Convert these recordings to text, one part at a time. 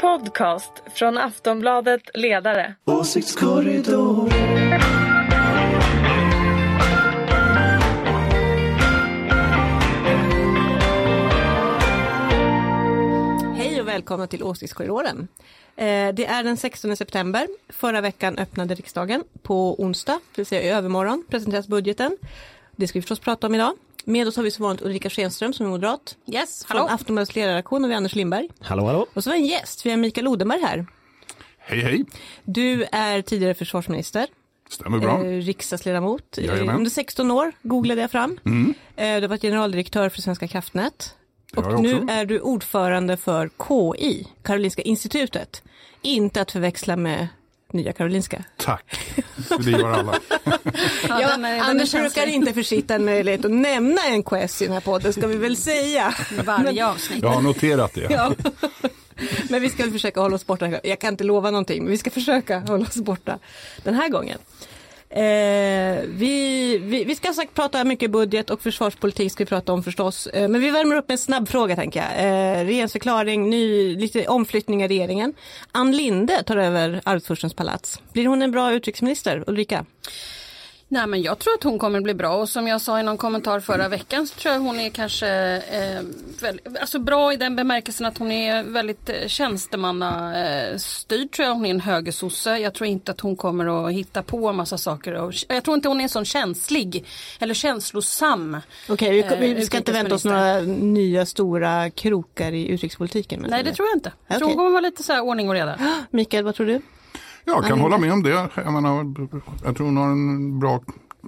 podcast från Aftonbladet Ledare. Åsiktskorridor. Hej och välkomna till Åsiktskorridoren. Eh, det är den 16 september. Förra veckan öppnade riksdagen. På onsdag, det vill säga i övermorgon, presenteras budgeten. Det ska vi förstås prata om idag. Med oss har vi som vanligt Ulrika Schenström som är moderat. Yes, Från Aftonbladets ledarredaktion har vi Anders Lindberg. Hallå, hallå. Och så har vi en gäst, vi har Mikael Odenberg här. Hej hej, Du är tidigare försvarsminister, stämmer bra. eh, riksdagsledamot eh, Jajamän. under 16 år, googlade jag fram. Mm. Eh, Du har varit generaldirektör för Svenska kraftnät. Och nu är du ordförande för KI, Karolinska institutet. Inte att förväxla med Nya Karolinska. Tack, det gör alla. Ja, den är Anders brukar inte försitta en möjlighet att nämna NKS i den här podden, ska vi väl säga. Varje avsnitt. Jag har noterat det. Ja. Men vi ska försöka hålla oss borta. Jag kan inte lova någonting, men vi ska försöka hålla oss borta den här gången. Eh, vi, vi, vi ska sagt prata mycket budget och försvarspolitik ska vi prata om förstås. Eh, men vi värmer upp med en snabb fråga tänker jag. Eh, regeringsförklaring, ny, lite omflyttning i regeringen. Ann Linde tar över Arvfurstens palats. Blir hon en bra utrikesminister, Ulrika? Nej men jag tror att hon kommer bli bra och som jag sa i någon kommentar förra veckan så tror jag hon är kanske eh, väl, alltså bra i den bemärkelsen att hon är väldigt eh, tjänstemannastyrd tror jag. Hon är en högersosse. Jag tror inte att hon kommer att hitta på en massa saker. Och, jag tror inte hon är så känslig eller känslosam. Okej, vi, Eh, vi, vi ska inte vänta oss några nya stora krokar i utrikespolitiken. Nej det tror jag inte. Jag tror Okej. hon kommer vara lite så här ordning och reda. Mikael, vad tror du? Jag kan hålla med om det. Jag, menar, jag tror hon har en bra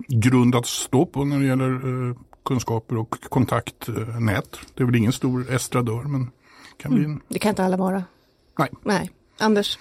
grund att stå på när det gäller eh, kunskaper och kontaktnät. Det är väl ingen stor estradör men kan bli en... Det kan inte alla vara. Nej. Nej. Anders?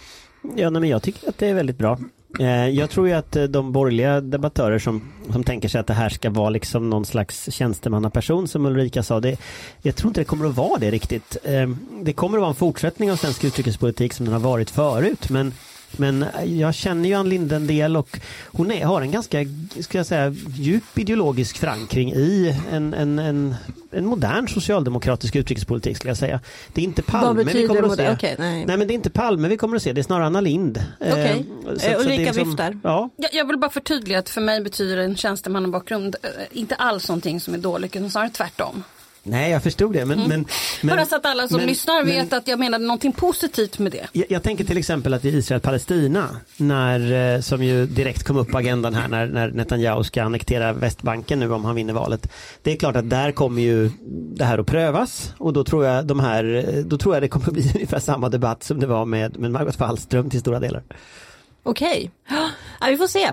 Ja, nej, men jag tycker att det är väldigt bra. Eh, Jag tror ju att eh, de borgerliga debattörer som, som tänker sig att det här ska vara liksom någon slags tjänstemannaperson som Ulrika sa, det, jag tror inte det kommer att vara det riktigt. Eh, Det kommer att vara en fortsättning av svensk utrikespolitik som den har varit förut, men men jag känner ju Ann Linde en del och hon är, har en ganska, ska jag säga, djup ideologisk förankring i en, en, en, en modern socialdemokratisk utrikespolitik skulle jag säga. Det är inte Palme vi kommer att se. okej, nej. nej men det är inte Palme vi kommer att se, det är snarare Anna Lind. Eh, Okej. så- Eh, så Ulrika viftar. Ja, Jag, jag vill bara förtydliga att för mig betyder en tjänstemannabakgrund eh, inte alls någonting som är dåligt utan snarare tvärtom. Nej jag förstod det men... men, men Mm. Bara så att alla som men- lyssnar men- vet att jag menade någonting positivt med det. Jag, jag tänker till exempel att i Israel-Palestina, när, eh, som ju direkt kom upp på agendan här när, när Netanyahu ska annektera Västbanken nu om han vinner valet. Det är klart att där kommer ju det här att prövas och då tror jag, de här, eh, då tror jag det kommer bli ungefär samma debatt som det var med, med Margot Wallström till stora delar. Okej, ja, vi får se.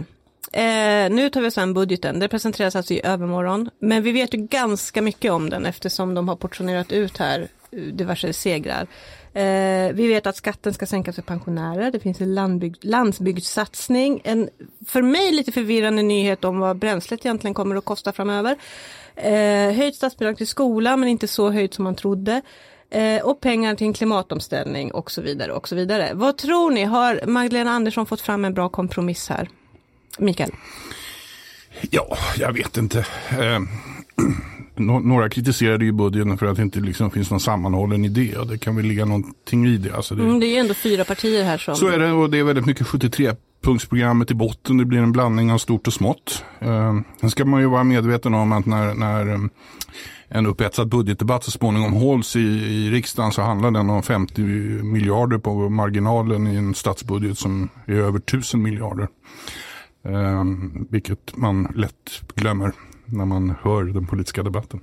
Eh, nu tar vi oss an budgeten. Det presenteras alltså i övermorgon. Men vi vet ju ganska mycket om den eftersom de har portionerat ut här diverse segrar. Eh, vi vet att skatten ska sänkas för pensionärer. Det finns en landbygd, landsbygdssatsning. En för mig lite förvirrande nyhet om vad bränslet egentligen kommer att kosta framöver. Eh, höjt statsbidrag till skolan men inte så höjt som man trodde. Eh, och pengar till en klimatomställning och så vidare och så vidare. Vad tror ni? Har Magdalena Andersson fått fram en bra kompromiss här? Mikael? Ja, jag vet inte. Eh, nå- några kritiserade ju budgeten för att det inte liksom finns någon sammanhållen idé och det kan väl ligga någonting i det. Alltså det Mm, det är ju ändå fyra partier här som... Så är det och det är väldigt mycket 73-punktsprogrammet i botten. Det blir en blandning av stort och smått. Eh, sen ska man ju vara medveten om att när, när eh, en upphetsad budgetdebatt så småningom hålls i, i riksdagen så handlar den om 50 miljarder på marginalen i en statsbudget som är över 1000 miljarder. Eh, vilket man lätt glömmer när man hör den politiska debatten.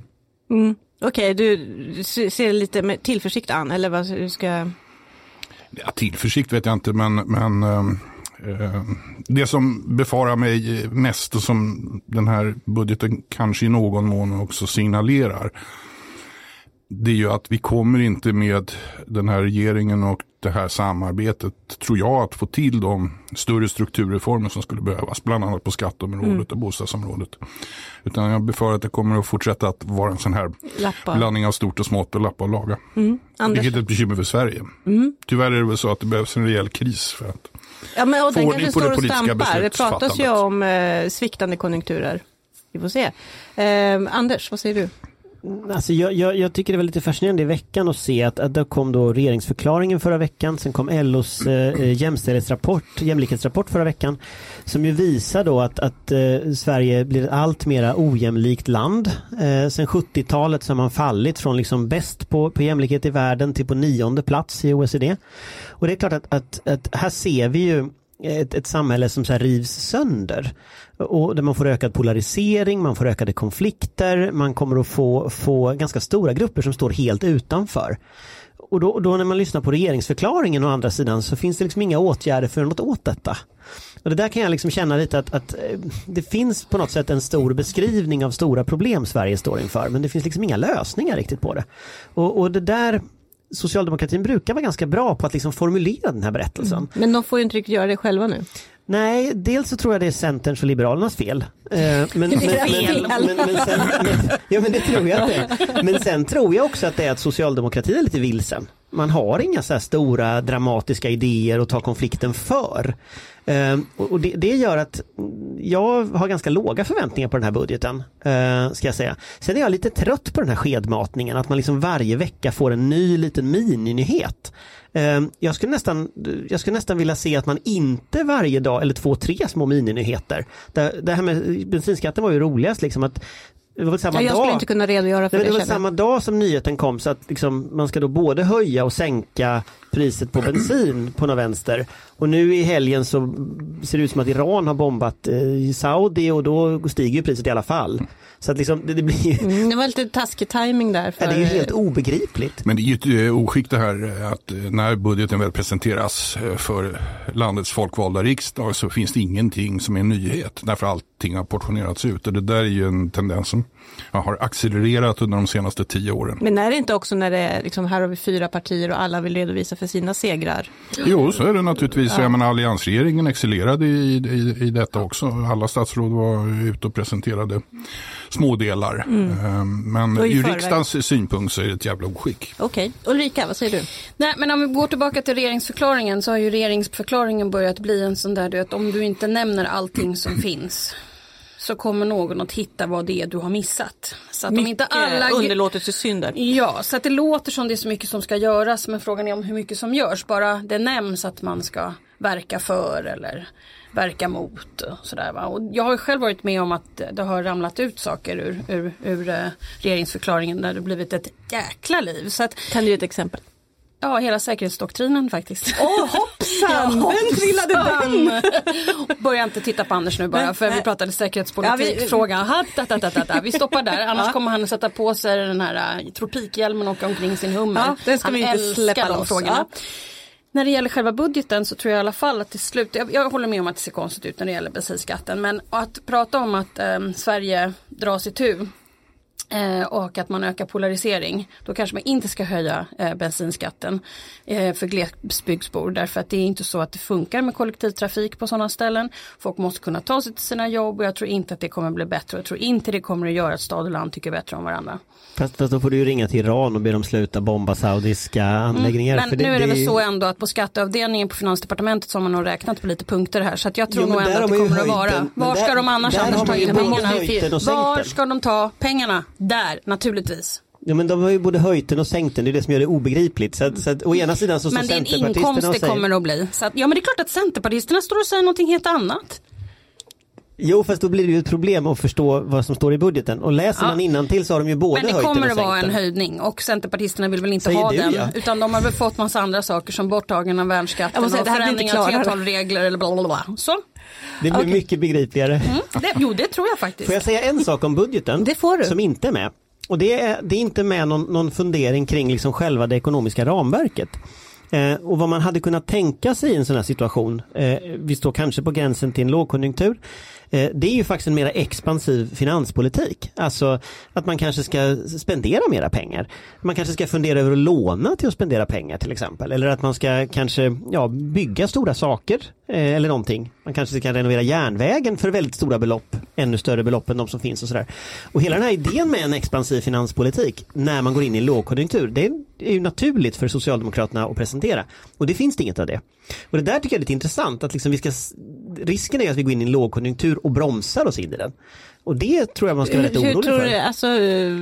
Mm. Okej, du se- ser lite med tillförsikt an, eller vad hur ska... Ja, tillförsikt vet jag inte men, men eh, det som befarar mig mest och som den här budgeten kanske i någon mån också signalerar. Det är ju att vi kommer inte med den här regeringen och det här samarbetet tror jag att få till de större strukturreformer som skulle behövas. Bland annat på skatteområdet och bostadsområdet. Utan jag befarar att det kommer att fortsätta att vara en sån här Lappa. blandning av stort och smått och lappa och laga. Anders? Vilket är ett bekymmer för Sverige. Tyvärr är det väl så att det behövs en rejäl kris för att Ja, men och få ordning på det politiska stampar. Det pratas ju beslutsfattandet. om eh, sviktande konjunkturer. Vi får se. Eh, Anders, vad säger du? Alltså jag, jag, jag, tycker det var lite fascinerande i veckan att se att, att det kom då regeringsförklaringen förra veckan, sen kom LOs eh, eh, jämställdhetsrapport, jämlikhetsrapport förra veckan, som ju visar då att, att eh, Sverige blir ett allt mera ojämlikt land. Eh, sen 70-talet så har man fallit från liksom bäst på, på jämlikhet i världen till på nionde plats i OECD. Och det är klart att, att, att här ser vi ju ett, ett samhälle som så rivs sönder. Och där man får ökad polarisering, man får ökade konflikter, man kommer att få, få ganska stora grupper som står helt utanför. Och då, då, när man lyssnar på regeringsförklaringen å andra sidan så finns det liksom inga åtgärder för något åt detta. Och det där kan jag liksom känna lite att, att, eh, det finns på något sätt en stor beskrivning av stora problem Sverige står inför men det finns liksom inga lösningar riktigt på det. Och, och det där socialdemokratin brukar vara ganska bra på att liksom formulera den här berättelsen. Mm. Men de får ju inte riktigt göra det själva nu. Nej, dels så tror jag det är Centerns och Liberalernas fel. Eh, men, men, men, ja men det tror jag att Men sen tror jag också att det är att socialdemokratin är lite vilsen. Man har inga så här stora dramatiska idéer att ta konflikten för. Ehm, och det, det, gör att jag har ganska låga förväntningar på den här budgeten. Eh, ska jag säga. Sen är jag lite trött på den här skedmatningen, att man liksom varje vecka får en ny liten mininyhet. Ehm, jag, skulle nästan, jag skulle nästan vilja se att man inte varje dag, eller två, tre små mininyheter. Det, det här med bensinskatten var ju roligast, liksom att det var samma ja, jag skulle inte kunna redogöra för det. Det var samma dag som nyheten kom så att liksom, man ska då både höja och sänka priset på bensin på något vänster. Och nu i helgen så ser det ut som att Iran har bombat eh, Saudi och då stiger priset i alla fall. Så att liksom, det, det blir ju... Mm, det var lite taskig timing där. För... Ja, det är ju helt obegripligt. Men det är ju ett eh, oskick det här eh, att när budgeten väl presenteras för landets folkvalda riksdag så finns det ingenting som är en nyhet. Därför allting har portionerats ut och det där är ju en tendens som har accelererat under de senaste tio åren. Men är det inte också när det är liksom, här har vi fyra partier och alla vill redovisa för sina segrar? Jo, så är det naturligtvis. Ja. Jag menar, alliansregeringen excellerade i, i, i detta också. Alla statsråd var ute och presenterade smådelar. Mm. Ehm, men ur riksdagens synpunkt så är det ett jävla oskick. Okej, okay. Ulrika, vad säger du? Nej, men om vi går tillbaka till regeringsförklaringen så har ju regeringsförklaringen börjat bli en sån där, du vet, om du inte nämner allting som finns så kommer någon att hitta vad det är du har missat. Så att mycket inte alla... underlåtelsesynder. Ja, så att det låter som det är så mycket som ska göras men frågan är om hur mycket som görs. Bara det nämns att man ska verka för eller verka mot. Och sådär, va? Och jag har själv varit med om att det har ramlat ut saker ur, ur, ur uh, regeringsförklaringen där det blivit ett jäkla liv. Så att, kan du ge ett exempel? Ja, hela säkerhetsdoktrinen faktiskt. Åh oh, hoppsan, ja, den trillade den! Börja inte titta på Anders nu bara för vi pratade säkerhetspolitikfråga. Ja, vi, vi stoppar där, annars ja. kommer han sätta på sig den här uh, tropikhjälmen och åka omkring sin hummer. Ja, den ska han vi inte släppa de frågorna. Ja. När det gäller själva budgeten så tror jag i alla fall att till slut, jag, jag håller med om att det ser konstigt ut när det gäller bensinskatten men att prata om att um, Sverige dras i tu Eh, och att man ökar polarisering. Då kanske man inte ska höja eh, bensinskatten eh, för glesbygdsbor därför att det är inte så att det funkar med kollektivtrafik på sådana ställen. Folk måste kunna ta sig till sina jobb och jag tror inte att det kommer bli bättre. Jag tror inte det kommer att göra att stad och land tycker bättre om varandra. Fast, fast då får du ju ringa till Iran och be dem sluta bomba saudiska anläggningar. Mm, men nu är det, det väl så ändå att på skatteavdelningen på Finansdepartementet så har man nog räknat på lite punkter här så att jag tror jo, nog ändå att det kommer att vara. Var ska de annars, annars ta in pengarna? Var ska de ta pengarna? Där, naturligtvis. Ja men de har ju både höjt den och sänkt den, det är det som gör det obegripligt. Så att, så att, å ena sidan så Men det är en inkomst det kommer att bli. Så att, ja men det är klart att Centerpartisterna står och säger någonting helt annat. Jo fast då blir det ju ett problem att förstå vad som står i budgeten och läser ja. man innan så har de ju både höjt Men det kommer att vara en höjning och Centerpartisterna vill väl inte Säger ha du, den ja. utan de har väl fått massa andra saker som borttagen av värnskatten och förändring av 312-regler eller bla bla bla. Så. Det blir okay. mycket begripligare. Mm, det, jo det tror jag faktiskt. Får jag säga en sak om budgeten? det får du. Som inte är med. Och det är, det är inte med någon, någon fundering kring liksom själva det ekonomiska ramverket. Eh, och vad man hade kunnat tänka sig i en sån här situation, eh, vi står kanske på gränsen till en lågkonjunktur, Eh, det är ju faktiskt en mer expansiv finanspolitik. Alltså att man kanske ska spendera mera pengar. Man kanske ska fundera över att låna till att spendera pengar till exempel. Eller att man ska kanske ja, bygga stora saker Eh, eller någonting. Man kanske ska renovera järnvägen för väldigt stora belopp. Ännu större belopp än de som finns och sådär. Och hela den här idén med en expansiv finanspolitik när man går in i lågkonjunktur. Det är ju naturligt för Socialdemokraterna att presentera. Och det finns det inget av det. Och det där tycker jag är lite intressant. att liksom vi ska, Risken är att vi går in i en lågkonjunktur och bromsar oss in i den. Och det tror jag man ska vara rätt Hur orolig tror för. du, alltså,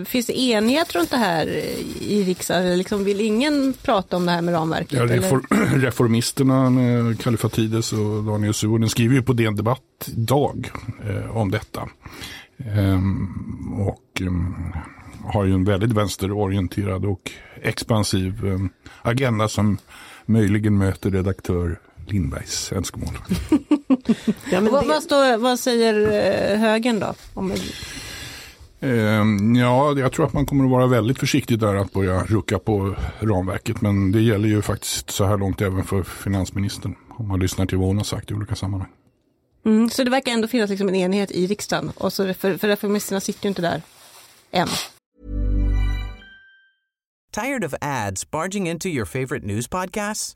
finns det enighet runt det här i riksdagen? Liksom, vill ingen prata om det här med ramverket? Ja, reformisterna med Kallifatides och Daniel Suhonen skriver ju på DN Debatt idag eh, om detta. Ehm, och ehm, har ju en väldigt vänsterorienterad och expansiv ehm, agenda som möjligen möter redaktör Lindbergs önskemål. Ja, det, vad, står, vad säger eh, högern då? Om, Ehm, Ja, jag tror att man kommer att vara väldigt försiktig där att börja rucka på ramverket. Men det gäller ju faktiskt så här långt även för finansministern. Om man lyssnar till vad hon har sagt i olika sammanhang. mm, så det verkar ändå finnas liksom en enighet i riksdagen. Och så, för, för reformisterna sitter ju inte där än. Tired of ads barging into your favorite news podcasts?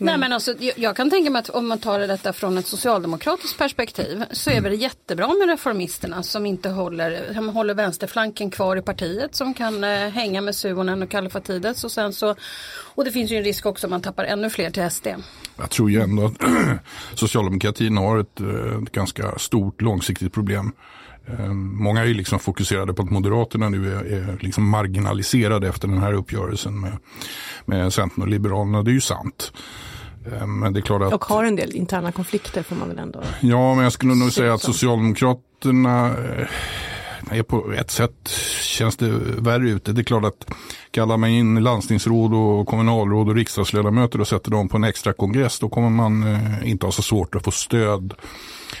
Nej men alltså jag, jag kan tänka mig att om man tar detta från ett socialdemokratiskt perspektiv så är det jättebra med reformisterna som inte håller, som håller vänsterflanken kvar i partiet som kan eh, hänga med Suhonen och Kallifatides och sen så och det finns ju en risk också om man tappar ännu fler till SD. Jag tror ju ändå att socialdemokratin har ett, eh, ett ganska stort långsiktigt problem. Eh, Många är ju liksom fokuserade på att Moderaterna nu är, är liksom marginaliserade efter den här uppgörelsen med, med Centern och Liberalerna. Det är ju sant. Eh, Men det är klart att... Och har en del interna konflikter får man väl ändå. Ja, men jag skulle nog säga att. Socialdemokraterna eh, är på ett sätt känns det värre ute. Det är klart att kallar man in landstingsråd och kommunalråd och riksdagsledamöter och sätter dem på en extra kongress då kommer man eh, inte ha så svårt att få stöd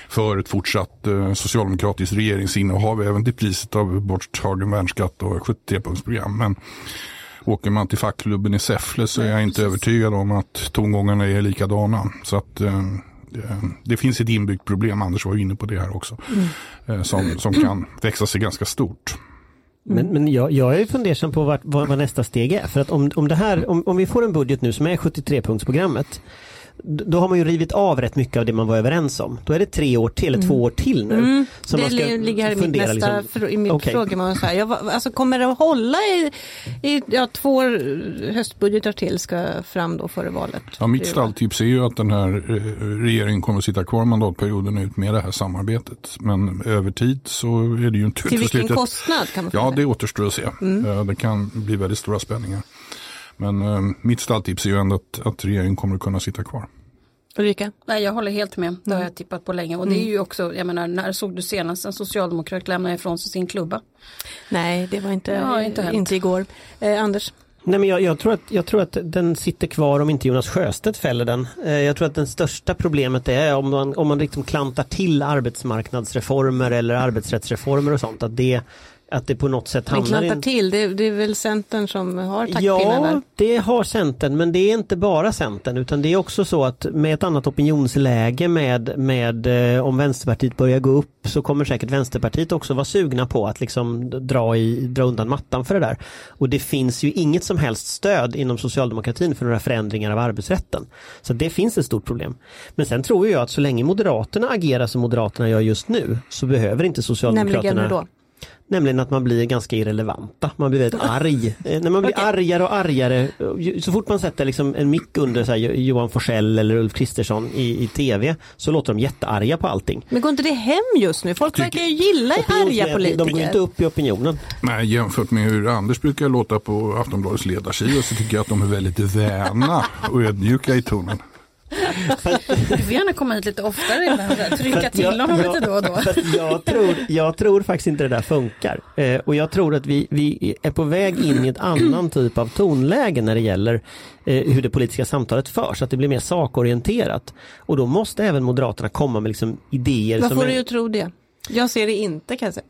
för ett fortsatt socialdemokratiskt regeringsinnehav även till priset av borttagen värnskatt och 73-punktsprogram. Men åker man till fackklubben i Säffle så är jag inte övertygad om att tongångarna är likadana. Så att eh, det finns ett inbyggt problem, Anders var ju inne på det här också, eh, som, som kan växa sig ganska stort. Men, men jag, jag är fundersam på vart, vad, vad nästa steg är. För att om, om, det här, om, om vi får en budget nu som är 73-punktsprogrammet d- då har man ju rivit av rätt mycket av det man var överens om. Då är det tre år till, eller två år till nu. Mm. som det man ska li- ligger här i mitt nästa liksom- i min Okej. fråga. Man säga. Jag, alltså, kommer det att hålla i, i ja, två höstbudgetar till ska fram då före valet? Ja, mitt stalltips är ju att den här eh, regeringen kommer att sitta kvar mandatperioden ut med det här samarbetet. Men över tid så är det ju inte Till vilken kostnad kan man Ja, det återstår att se. Eh, Det kan bli väldigt stora spänningar. Men eh, mitt stalltips är ju ändå att, att regeringen kommer att kunna sitta kvar. Ulrika? Nej jag håller helt med, det Mm. har jag tippat på länge och det är ju också, jag menar när såg du senast en socialdemokrat lämna ifrån sig sin klubba? Nej, det var inte, Ja, inte inte, igår. Eh, Anders? Nej, men jag, jag, tror att, jag tror att den sitter kvar om inte Jonas Sjöstedt fäller den. Eh, Jag tror att det största problemet är om man, om man liksom klantar till arbetsmarknadsreformer eller arbetsrättsreformer och sånt. Att det, att det på något sätt hamnar i klantar till, det, det är väl Centern som har taktpinnen Ja, där? det har Centern, men det är inte bara Centern utan det är också så att med ett annat opinionsläge med, med eh, om Vänsterpartiet börjar gå upp så kommer säkert Vänsterpartiet också vara sugna på att liksom dra, i, dra undan mattan för det där. Och det finns ju inget som helst stöd inom socialdemokratin för några förändringar av arbetsrätten. Så det finns ett stort problem. Men sen tror jag att så länge Moderaterna agerar som Moderaterna gör just nu så behöver inte Socialdemokraterna Nämligen då? Nämligen att man blir ganska irrelevanta. Man blir väldigt arg. Eh, När man blir argare och argare. Så fort man sätter liksom en mick under så här, Johan Forsell eller Ulf Kristersson i, i tv så låter de jättearga på allting. Men går inte det hem just nu? Folk verkar ju gilla arga politiker. De går inte upp i opinionen. Nej, jämfört med hur Anders brukar låta på Aftonbladets ledarsida så tycker jag att de är väldigt väna och ödmjuka i tonen. Du får gärna komma hit lite oftare ibland, trycka till honom lite då och då. Jag, tror, jag tror faktiskt inte det där funkar. Eh, och jag tror att vi, vi är på väg in i ett annan typ av tonläge när det gäller eh, hur det politiska samtalet förs. Att det blir mer sakorienterat. Och då måste även Moderaterna komma med liksom idéer som får är... du tro det? Jag ser det inte kan jag säga.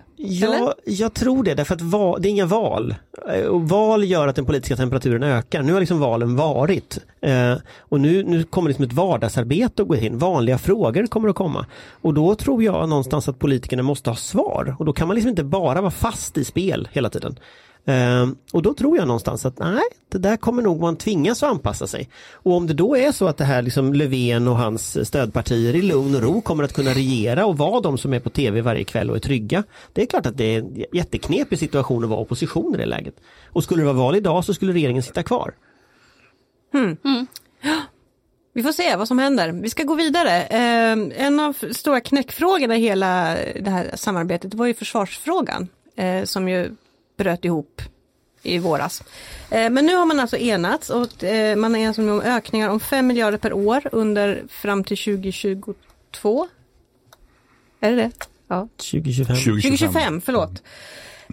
Eller? Ja, jag tror det därför att va, det är inga val. Eh, Och val gör att den politiska temperaturen ökar. Nu har liksom valen varit. Eh, och nu, nu kommer liksom ett vardagsarbete att gå in. Vanliga frågor kommer att komma. Och då tror jag någonstans att politikerna måste ha svar. Och då kan man liksom inte bara vara fast i spel hela tiden. Ehm, och då tror jag någonstans att nej, det där kommer nog man tvingas att anpassa sig. Och om det då är så att det här liksom Löfven och hans stödpartier i lugn och ro kommer att kunna regera och vara de som är på tv varje kväll och är trygga. Det är klart att det är en jätteknepig situation att vara opposition i det läget. Och skulle det vara val idag så skulle regeringen sitta kvar. Vi får se vad som händer. Vi ska gå vidare. Eh, en av stora knäckfrågorna i hela det här samarbetet var ju försvarsfrågan eh, som ju bröt ihop i våras. Eh, men nu har man alltså enats och eh, man är alltså om ökningar om 5 miljarder per år under fram till 2022. Är det det? Ja. 2025. 2025, förlåt.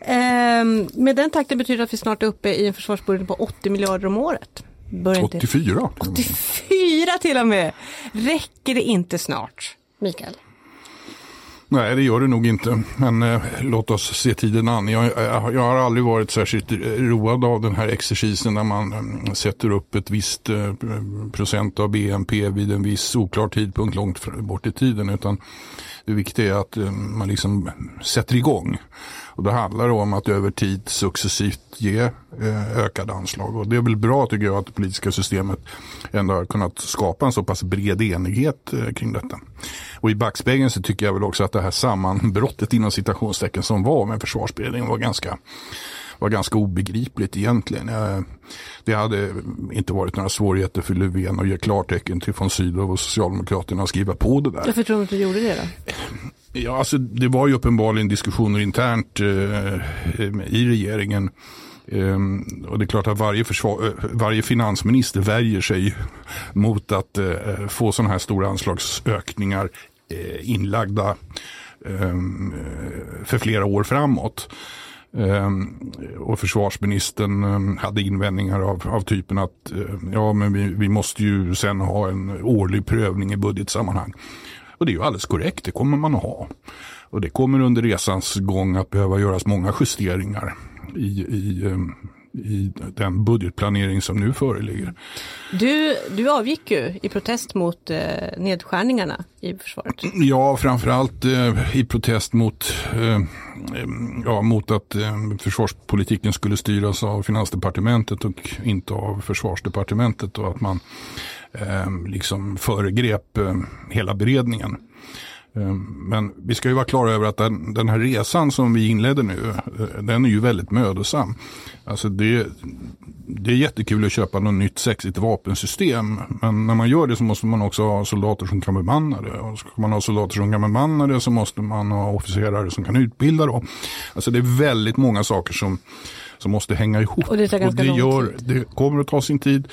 Ehm, med den takten betyder det att vi snart är uppe i en försvarsbudget på 80 miljarder om året. Börjar inte... 84. 84 till och med! Räcker det inte snart, Mikael? Nej, det gör det nog inte. Men eh, låt oss se tiden an. Jag, jag, jag har aldrig varit särskilt road av den här exercisen när man eh, sätter upp ett visst eh, procent av BNP vid en viss oklar tidpunkt långt bort i tiden. Utan det viktiga är att eh, man liksom sätter igång. Och det handlar om att över tid successivt ge eh, ökade anslag. Och det är väl bra tycker jag att det politiska systemet ändå har kunnat skapa en så pass bred enighet eh, kring detta. Och i backspegeln så tycker jag väl också att det här sammanbrottet inom citationstecken som var med försvarsberedningen var ganska var ganska obegripligt egentligen. Eh, det hade inte varit några svårigheter för Löfven att ge klartecken till von Sydow och Socialdemokraterna att skriva på det där. Varför tror du inte gjorde det då? Ja, alltså, det var ju uppenbarligen diskussioner internt eh, eh i regeringen. Um, och det är klart att varje, försvar, eh, varje finansminister värjer sig mot att uh, få sådana här stora anslagsökningar uh, inlagda ehm, eh, för flera år framåt. Um, och försvarsministern um, hade invändningar av, av typen att uh, ja, men vi, vi måste ju sen ha en årlig prövning i budgetsammanhang. Och det är ju alldeles korrekt, det kommer man att ha. Och det kommer under resans gång att behöva göras många justeringar i, i, eh, i den budgetplanering som nu föreligger. Du, du avgick ju i protest mot eh, nedskärningarna i försvaret. Ja, framförallt eh, i protest mot, eh, ja, mot att eh, försvarspolitiken skulle styras av finansdepartementet och inte av försvarsdepartementet och att man liksom föregrep eh, hela beredningen. Eh, Men vi ska ju vara klara över att den, den här resan som vi inledde nu, eh, den är ju väldigt mödosam. Alltså det, det är jättekul att köpa något nytt sexigt vapensystem. Men när man gör det så måste man också ha soldater som kan bemanna det. Och ska man ha soldater som kan bemanna det så måste man ha officerare som kan utbilda det. Alltså det är väldigt många saker som, som måste hänga ihop. Och det tar ganska lång gör, tid. Det kommer att ta sin tid.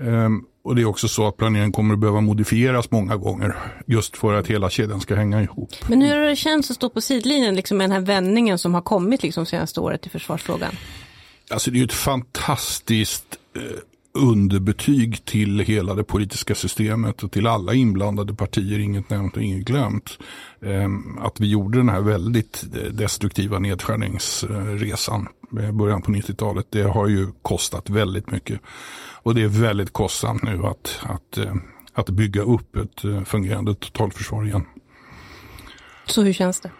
Ehm, och det är också så att planeringen kommer att behöva modifieras många gånger. Just för att hela kedjan ska hänga ihop. Men hur har det känts att stå på sidlinjen liksom med den här vändningen som har kommit liksom senaste året i försvarsfrågan? Alltså det är ju ett fantastiskt eh, underbetyg till hela det politiska systemet och till alla inblandade partier, inget nämnt och inget glömt. Eh, att vi gjorde den här väldigt eh, destruktiva nedskärningsresan i början på 90-talet. Det har ju kostat väldigt mycket. Och det är väldigt kostsamt nu att, att, eh, att bygga upp ett eh, fungerande totalförsvar igen. Så hur känns det?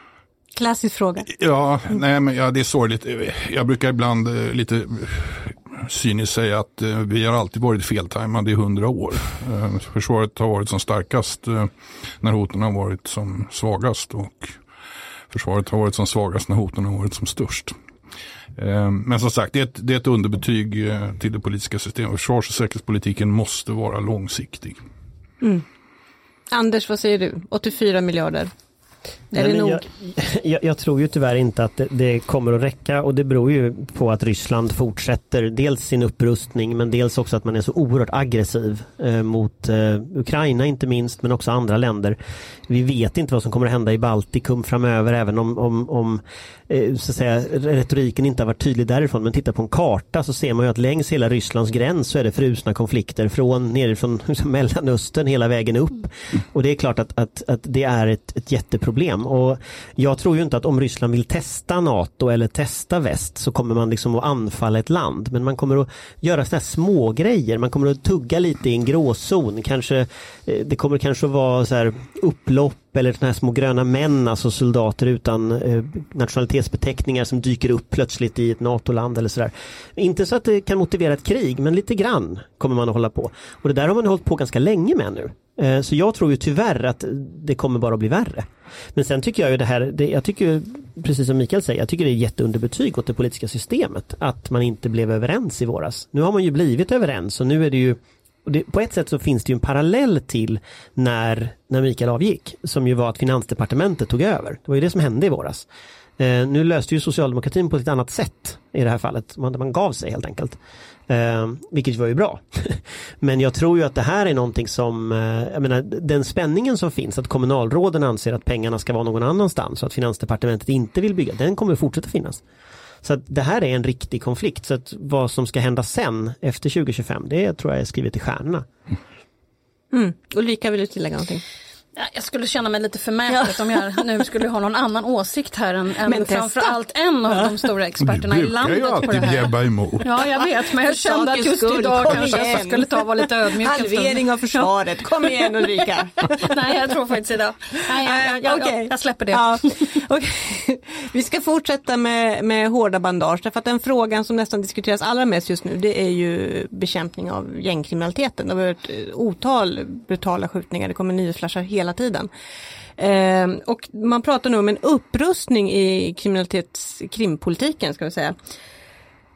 Klassisk fråga. Ja, nej men ja, det är sorgligt. Jag brukar ibland eh, lite eh, cyniskt säga att eh, vi har alltid varit feltajmade i hundra år. Eh, försvaret har varit som starkast eh, när hoten har varit som svagast och försvaret har varit som svagast när hoten har varit som störst. Eh, Men som sagt, det är ett, det är ett underbetyg eh, till det politiska systemet. Försvars och säkerhetspolitiken måste vara långsiktig. Mm. Anders, vad säger du? 84 miljarder. Nej, men jag, jag, jag tror ju tyvärr inte att det, det kommer att räcka och det beror ju på att Ryssland fortsätter dels sin upprustning men dels också att man är så oerhört aggressiv eh, mot eh, Ukraina inte minst men också andra länder. Vi vet inte vad som kommer att hända i Baltikum framöver även om, om, om eh, så att säga, retoriken inte har varit tydlig därifrån men titta på en karta så ser man ju att längs hela Rysslands gräns så är det frusna konflikter från nerifrån Mellanöstern hela vägen upp. Och det är klart att, att, att det är ett, ett jätteproblem och jag tror ju inte att om Ryssland vill testa NATO eller testa väst så kommer man liksom att anfalla ett land. Men man kommer att göra sådana här små grejer. man kommer att tugga lite i en gråzon. Kanske eh, det kommer kanske att vara så här upplopp upp eller sådana här små gröna män, alltså soldater utan eh, nationalitetsbeteckningar som dyker upp plötsligt i ett NATO-land eller sådär. Inte så att det kan motivera ett krig men lite grann kommer man att hålla på. Och det där har man hållit på ganska länge med nu. Eh, så jag tror ju tyvärr att det kommer bara att bli värre. Men sen tycker jag ju det här, det, jag tycker precis som Mikael säger, jag tycker det är jätteunderbetyg åt det politiska systemet att man inte blev överens i våras. Nu har man ju blivit överens och nu är det ju det, på ett sätt så finns det ju en parallell till när, när Mikael avgick, som ju var att Finansdepartementet tog över. Det var ju det som hände i våras. Eh, nu löste ju socialdemokratin på ett annat sätt i det här fallet, man, man gav sig helt enkelt. Eh, vilket var ju bra. Men jag tror ju att det här är någonting som, eh, jag menar den spänningen som finns, att kommunalråden anser att pengarna ska vara någon annanstans och att Finansdepartementet inte vill bygga, den kommer fortsätta finnas. Så att det här är en riktig konflikt. Så att vad som ska hända sen efter 2025, det tror jag är skrivet i stjärnorna. Mm. Ulrika, vill du tillägga någonting? Jag skulle känna mig lite förmätet om jag nu skulle ha någon annan åsikt här än, än framförallt en av de stora experterna i landet ju alltid på det här. Gebba emot. Ja, jag vet, men jag kände att just skull, idag kom kanske jag igen. skulle ta och vara lite ödmjuk. Halvering av försvaret, kom igen Ulrika. Nej, jag tror faktiskt idag. Nej, jag, jag, jag, Okej. jag, jag släpper det. Ja, okej. Vi ska fortsätta med, med hårda bandage därför att den frågan som nästan diskuteras allra mest just nu det är ju bekämpning av gängkriminaliteten. Det har varit eh, otal brutala skjutningar, det kommer nyhetsflashar hela tiden. Eh, och man pratar nu om en upprustning i kriminalitets, krimpolitiken ska vi säga.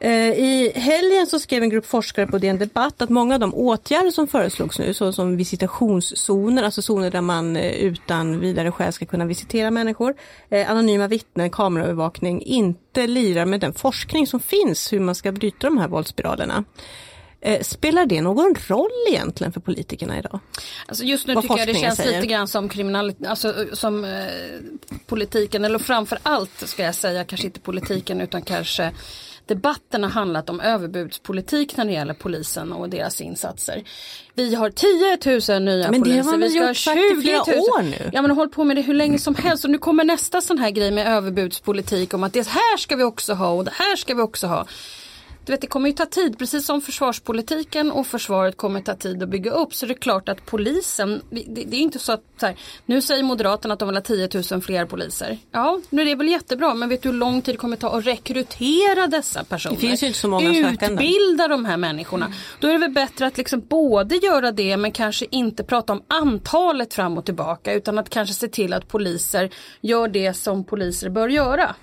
Eh, I helgen så skrev en grupp forskare på DN Debatt att många av de åtgärder som föreslogs nu, såsom visitationszoner, alltså zoner där man eh, utan vidare skäl ska kunna visitera människor, eh, anonyma vittnen, kameraövervakning, inte lirar med den forskning som finns hur man ska bryta de här våldsspiralerna. Spelar det någon roll egentligen för politikerna idag? Alltså just nu Vad tycker jag det känns säger. lite grann som kriminalitet, alltså som eh, politiken, eller framför allt ska jag säga, kanske inte politiken utan kanske debatten har handlat om överbudspolitik när det gäller polisen och deras insatser. Vi har 10 000 nya Men poliser. vi ska ha gjort sagt i flera år nu. Ja men håll på med det hur länge som helst och nu kommer nästa sån här grej med överbudspolitik om att det här ska vi också ha och det här ska vi också ha. Du vet, det kommer ju ta tid, precis som försvarspolitiken och försvaret kommer ta tid att bygga upp. Så det är klart att polisen, det, det är inte så att så här, nu säger Moderaterna att de vill ha 10 000 fler poliser. Ja, nu är det väl jättebra, men vet du hur lång tid det kommer ta att rekrytera dessa personer? Det finns ju inte så många. Utbilda de här människorna. Då är det väl bättre att liksom både göra det men kanske inte prata om antalet fram och tillbaka utan att kanske se till att poliser gör det som poliser bör göra.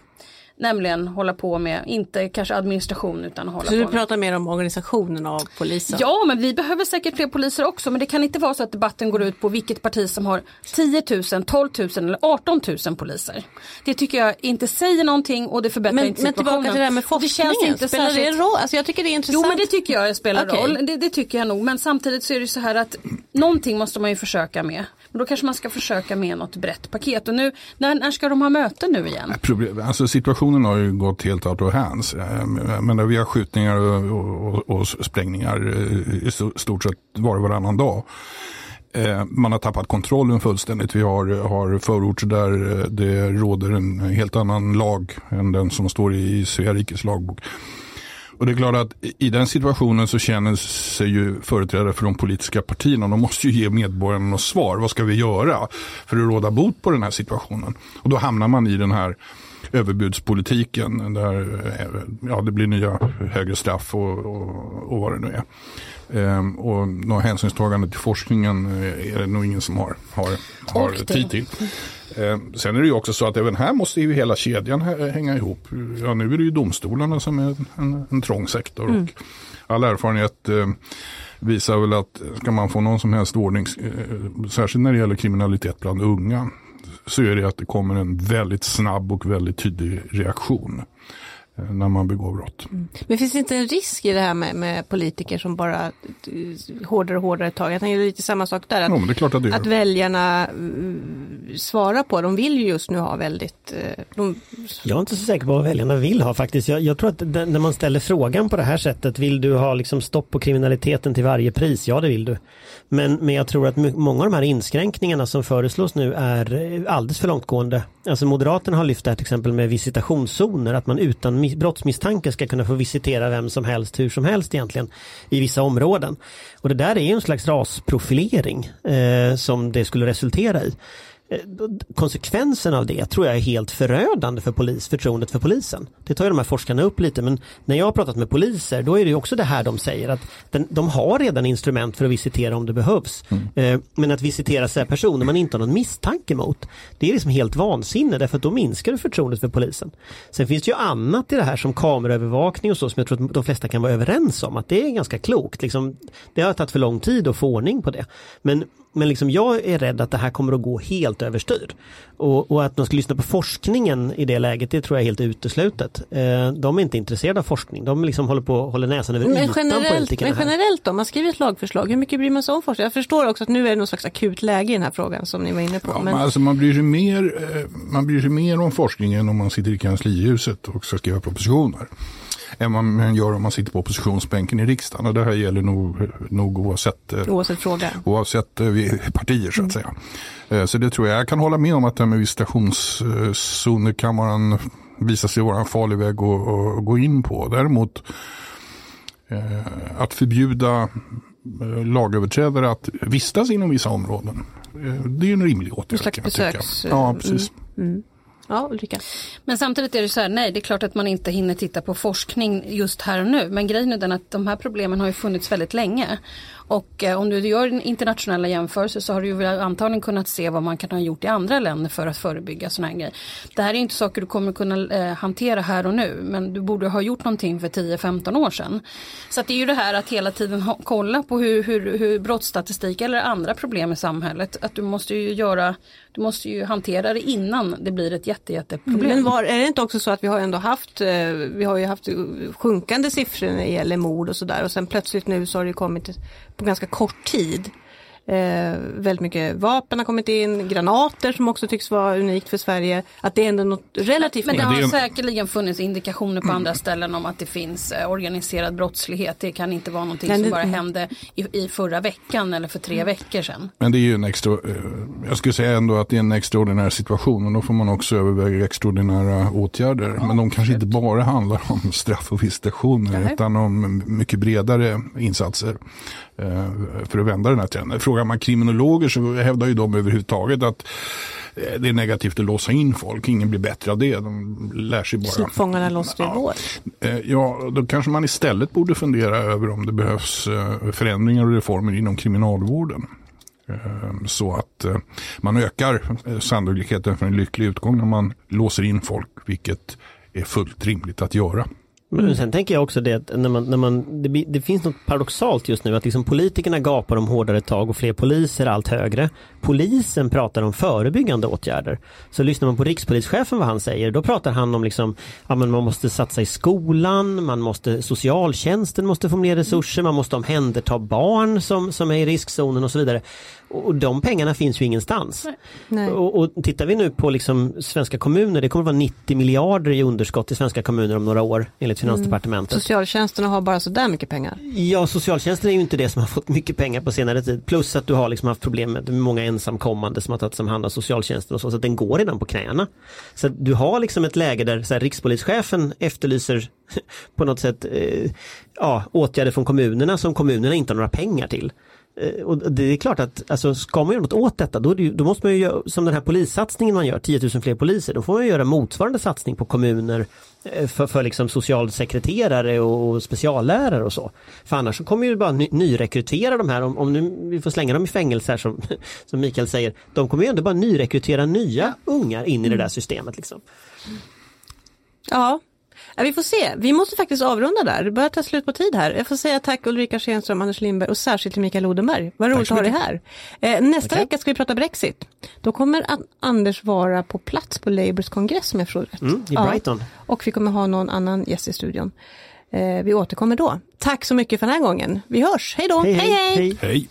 Nämligen hålla på med, inte kanske administration utan hålla Så på du med. pratar mer om organisationen av polisen? Ja men vi behöver säkert fler poliser också men det kan inte vara så att debatten går ut på vilket parti som har 10 000, 12 000 eller 18 000 poliser. Det tycker jag inte säger någonting och det förbättrar Men, inte men situationen. tillbaka till det här med det forskningen, känns inte spelar det särskilt- en roll? Alltså jag tycker det är intressant. Jo men det tycker jag spelar Okej. roll. Det, det tycker jag nog. Men samtidigt så är det så här att någonting måste man ju försöka med. Men då kanske man ska försöka med något brett paket. Och nu, när, när ska de ha möte nu igen? Problem, alltså situationen har ju gått helt out of hands. Eh, men vi har skjutningar och, och, och sprängningar eh, i stort sett var och varannan dag. Eh, man har tappat kontrollen fullständigt. Vi har, har förorter där det råder en helt annan lag än den som står i Svea rikes lagbok. Och det är klart att i den situationen så känner sig ju företrädare för de politiska partierna, de måste ju ge medborgarna något svar. Vad ska vi göra för att råda bot på den här situationen? Och då hamnar man i den här överbudspolitiken där ja, det blir nya högre straff och, och, och vad det nu är. Ehm, och något hänsynstagande till forskningen eh, är det nog ingen som har, har, har tid till. Ehm, sen är det ju också så att även här måste ju hela kedjan hä- hänga ihop. Ja, nu är det ju domstolarna som är en, en trång sektor. Och all erfarenhet eh, visar väl att ska man få någon som helst ordning, eh, särskilt när det gäller kriminalitet bland unga, så är det att det kommer en väldigt snabb och väldigt tydlig reaktion när man begår brott. Men finns det inte en risk i det här med, med politiker som bara eh, hårdare och hårdare tag? Jag tänker lite samma sak där. Att, Ja, men det är klart att det att väljarna uh, svarar på, de vill ju just nu ha väldigt, eh, de, Jag är inte så säker på vad väljarna vill ha faktiskt. Jag, jag tror att den, när man ställer frågan på det här sättet, vill du ha liksom stopp på kriminaliteten till varje pris? Ja, det vill du. Men, men jag tror att många av de här inskränkningarna som föreslås nu är eh, alldeles för långtgående. Alltså Moderaterna har lyft det här till exempel med visitationszoner, att man utan brottsmisstanke ska kunna få visitera vem som helst, hur som helst egentligen, i vissa områden. Och det där är ju en slags rasprofilering eh, som det skulle resultera i. Konsekvensen av det tror jag är helt förödande för polis, förtroendet för polisen. Det tar ju de här forskarna upp lite men när jag har pratat med poliser då är det också det här de säger att den, de har redan instrument för att visitera om det behövs. Mm. Eh, men att visitera så personer man inte har någon misstanke mot det är liksom helt vansinne därför att då minskar det förtroendet för polisen. Sen finns det ju annat i det här som kameraövervakning och så som jag tror att de flesta kan vara överens om att det är ganska klokt. Liksom, det har tagit för lång tid att få ordning på det. Men men liksom jag är rädd att det här kommer att gå helt överstyr. Och, och, att man ska lyssna på forskningen i det läget, det tror jag är helt uteslutet. Eh, de är inte intresserade av forskning, de liksom håller på håller näsan över men ytan generellt, Men generellt då, man skriver ett lagförslag, hur mycket bryr man sig om forskning? Jag förstår också att nu är det något slags akut läge i den här frågan som ni var inne på. Ja, men... Alltså man, bryr sig mer, eh, man bryr sig mer om forskningen om man sitter i kanslihuset och ska skriva propositioner än man gör om man sitter på oppositionsbänken i riksdagen. Och det här gäller nog, nog oavsett, eh, oavsett, fråga. oavsett eh, partier så att säga. Mm. Så det tror jag. Jag kan hålla med om att det här med visitationszoner kan vara en, visa sig vara en farlig väg att, att gå in på. Däremot att förbjuda lagöverträdare att vistas inom vissa områden. Det är en rimlig åtgärd. En slags besöks... Ja, precis. Mm. Mm. Ja, Ulrika. Men samtidigt är det så här, nej det är klart att man inte hinner titta på forskning just här och nu. Men grejen är den att de här problemen har ju funnits väldigt länge. Och eh, om du gör internationella jämförelser så har du ju antagligen kunnat se vad man kan ha gjort i andra länder för att förebygga sådana här grejer. Det här är inte saker du kommer kunna eh, hantera här och nu men du borde ha gjort någonting för 10-15 år sedan. Så det är ju det här att hela tiden ha, kolla på hur, hur, hur brottsstatistik eller andra problem i samhället, att du måste ju göra du måste ju hantera det innan det blir ett jätte, jätteproblem. Men var, är det inte också så att vi har ändå haft, eh, vi har ju haft sjunkande siffror när det gäller mord och sådär och sen plötsligt nu så har det kommit på ganska kort tid Eh, väldigt mycket vapen har kommit in, granater som också tycks vara unikt för Sverige. Att det är ändå något relativt Men det har säkerligen funnits indikationer på andra ställen om att det finns eh, organiserad brottslighet. Det kan inte vara någonting Men som bara hände i, i, förra veckan eller för tre veckor sedan. Men det är ju en extra, eh, jag skulle säga ändå att det är en extraordinär situation och då får man också överväga extraordinära åtgärder. Ja, Men de kanske inte bara handlar om straff och visitationer utan om mycket bredare insatser. Eh, för att vända den här trenden. Frågar man kriminologer så hävdar ju de överhuvudtaget att eh, det är negativt att låsa in folk. Ingen blir bättre av det. De lär sig bara. Fångarna låste igår. Ja, eh, ja, då kanske man istället borde fundera över om det behövs förändringar och reformer inom kriminalvården. Så att man ökar sannolikheten för en lycklig utgång när man låser in folk, vilket är fullt rimligt att göra. Men sen tänker jag också det att när man, när man, det, det, finns något paradoxalt just nu att liksom politikerna gapar om hårdare tag och fler poliser allt högre. Polisen pratar om förebyggande åtgärder. Så lyssnar man på rikspolischefen vad han säger, då pratar han om liksom, ja, man måste satsa i skolan, man måste, socialtjänsten måste få mer resurser, man måste omhänderta barn som, som är i riskzonen och så vidare. Och de pengarna finns ju ingenstans. Nej. Och, och tittar vi nu på liksom svenska kommuner, det kommer att vara 90 miljarder i underskott i svenska kommuner om några år enligt Finansdepartementet. Mm. Socialtjänsterna har bara sådär mycket pengar. Ja, socialtjänsten är ju inte det som har fått mycket pengar på senare tid. Plus att du har liksom haft problem med många ensamkommande som har tagits om hand av socialtjänsten och så, så att den går redan på knäna. Så du har liksom ett läge där så här, rikspolischefen efterlyser på något sätt eh, ja, åtgärder från kommunerna som kommunerna inte har några pengar till. Eh, och det är klart att alltså, ska man göra något åt detta då, det, då måste man ju göra som den här polissatsningen man gör, 10 000 fler poliser, då får man göra motsvarande satsning på kommuner eh, för, för liksom socialsekreterare och speciallärare och så. För annars så kommer ju bara ny, nyrekrytera de här, om, om nu vi får slänga dem i fängelse här som, som Mikael säger, de kommer ju ändå bara nyrekrytera nya ungar in i det där systemet. Liksom. Ja, vi får se. Vi måste faktiskt avrunda där. Det börjar ta slut på tid här. Jag får säga tack Ulrika Schenström, Anders Lindberg och särskilt till Mikael Odenberg. Vad roligt att ha dig här. Eh, nästa okay. vecka ska vi prata Brexit. Då kommer Anders vara på plats på Labours kongress om jag förstår rätt. Mm, I Brighton. Ja. Och vi kommer ha någon annan gäst i studion. Eh, vi återkommer då. Tack så mycket för den här gången. Vi hörs. Hej då. hej. hej. hej. hej.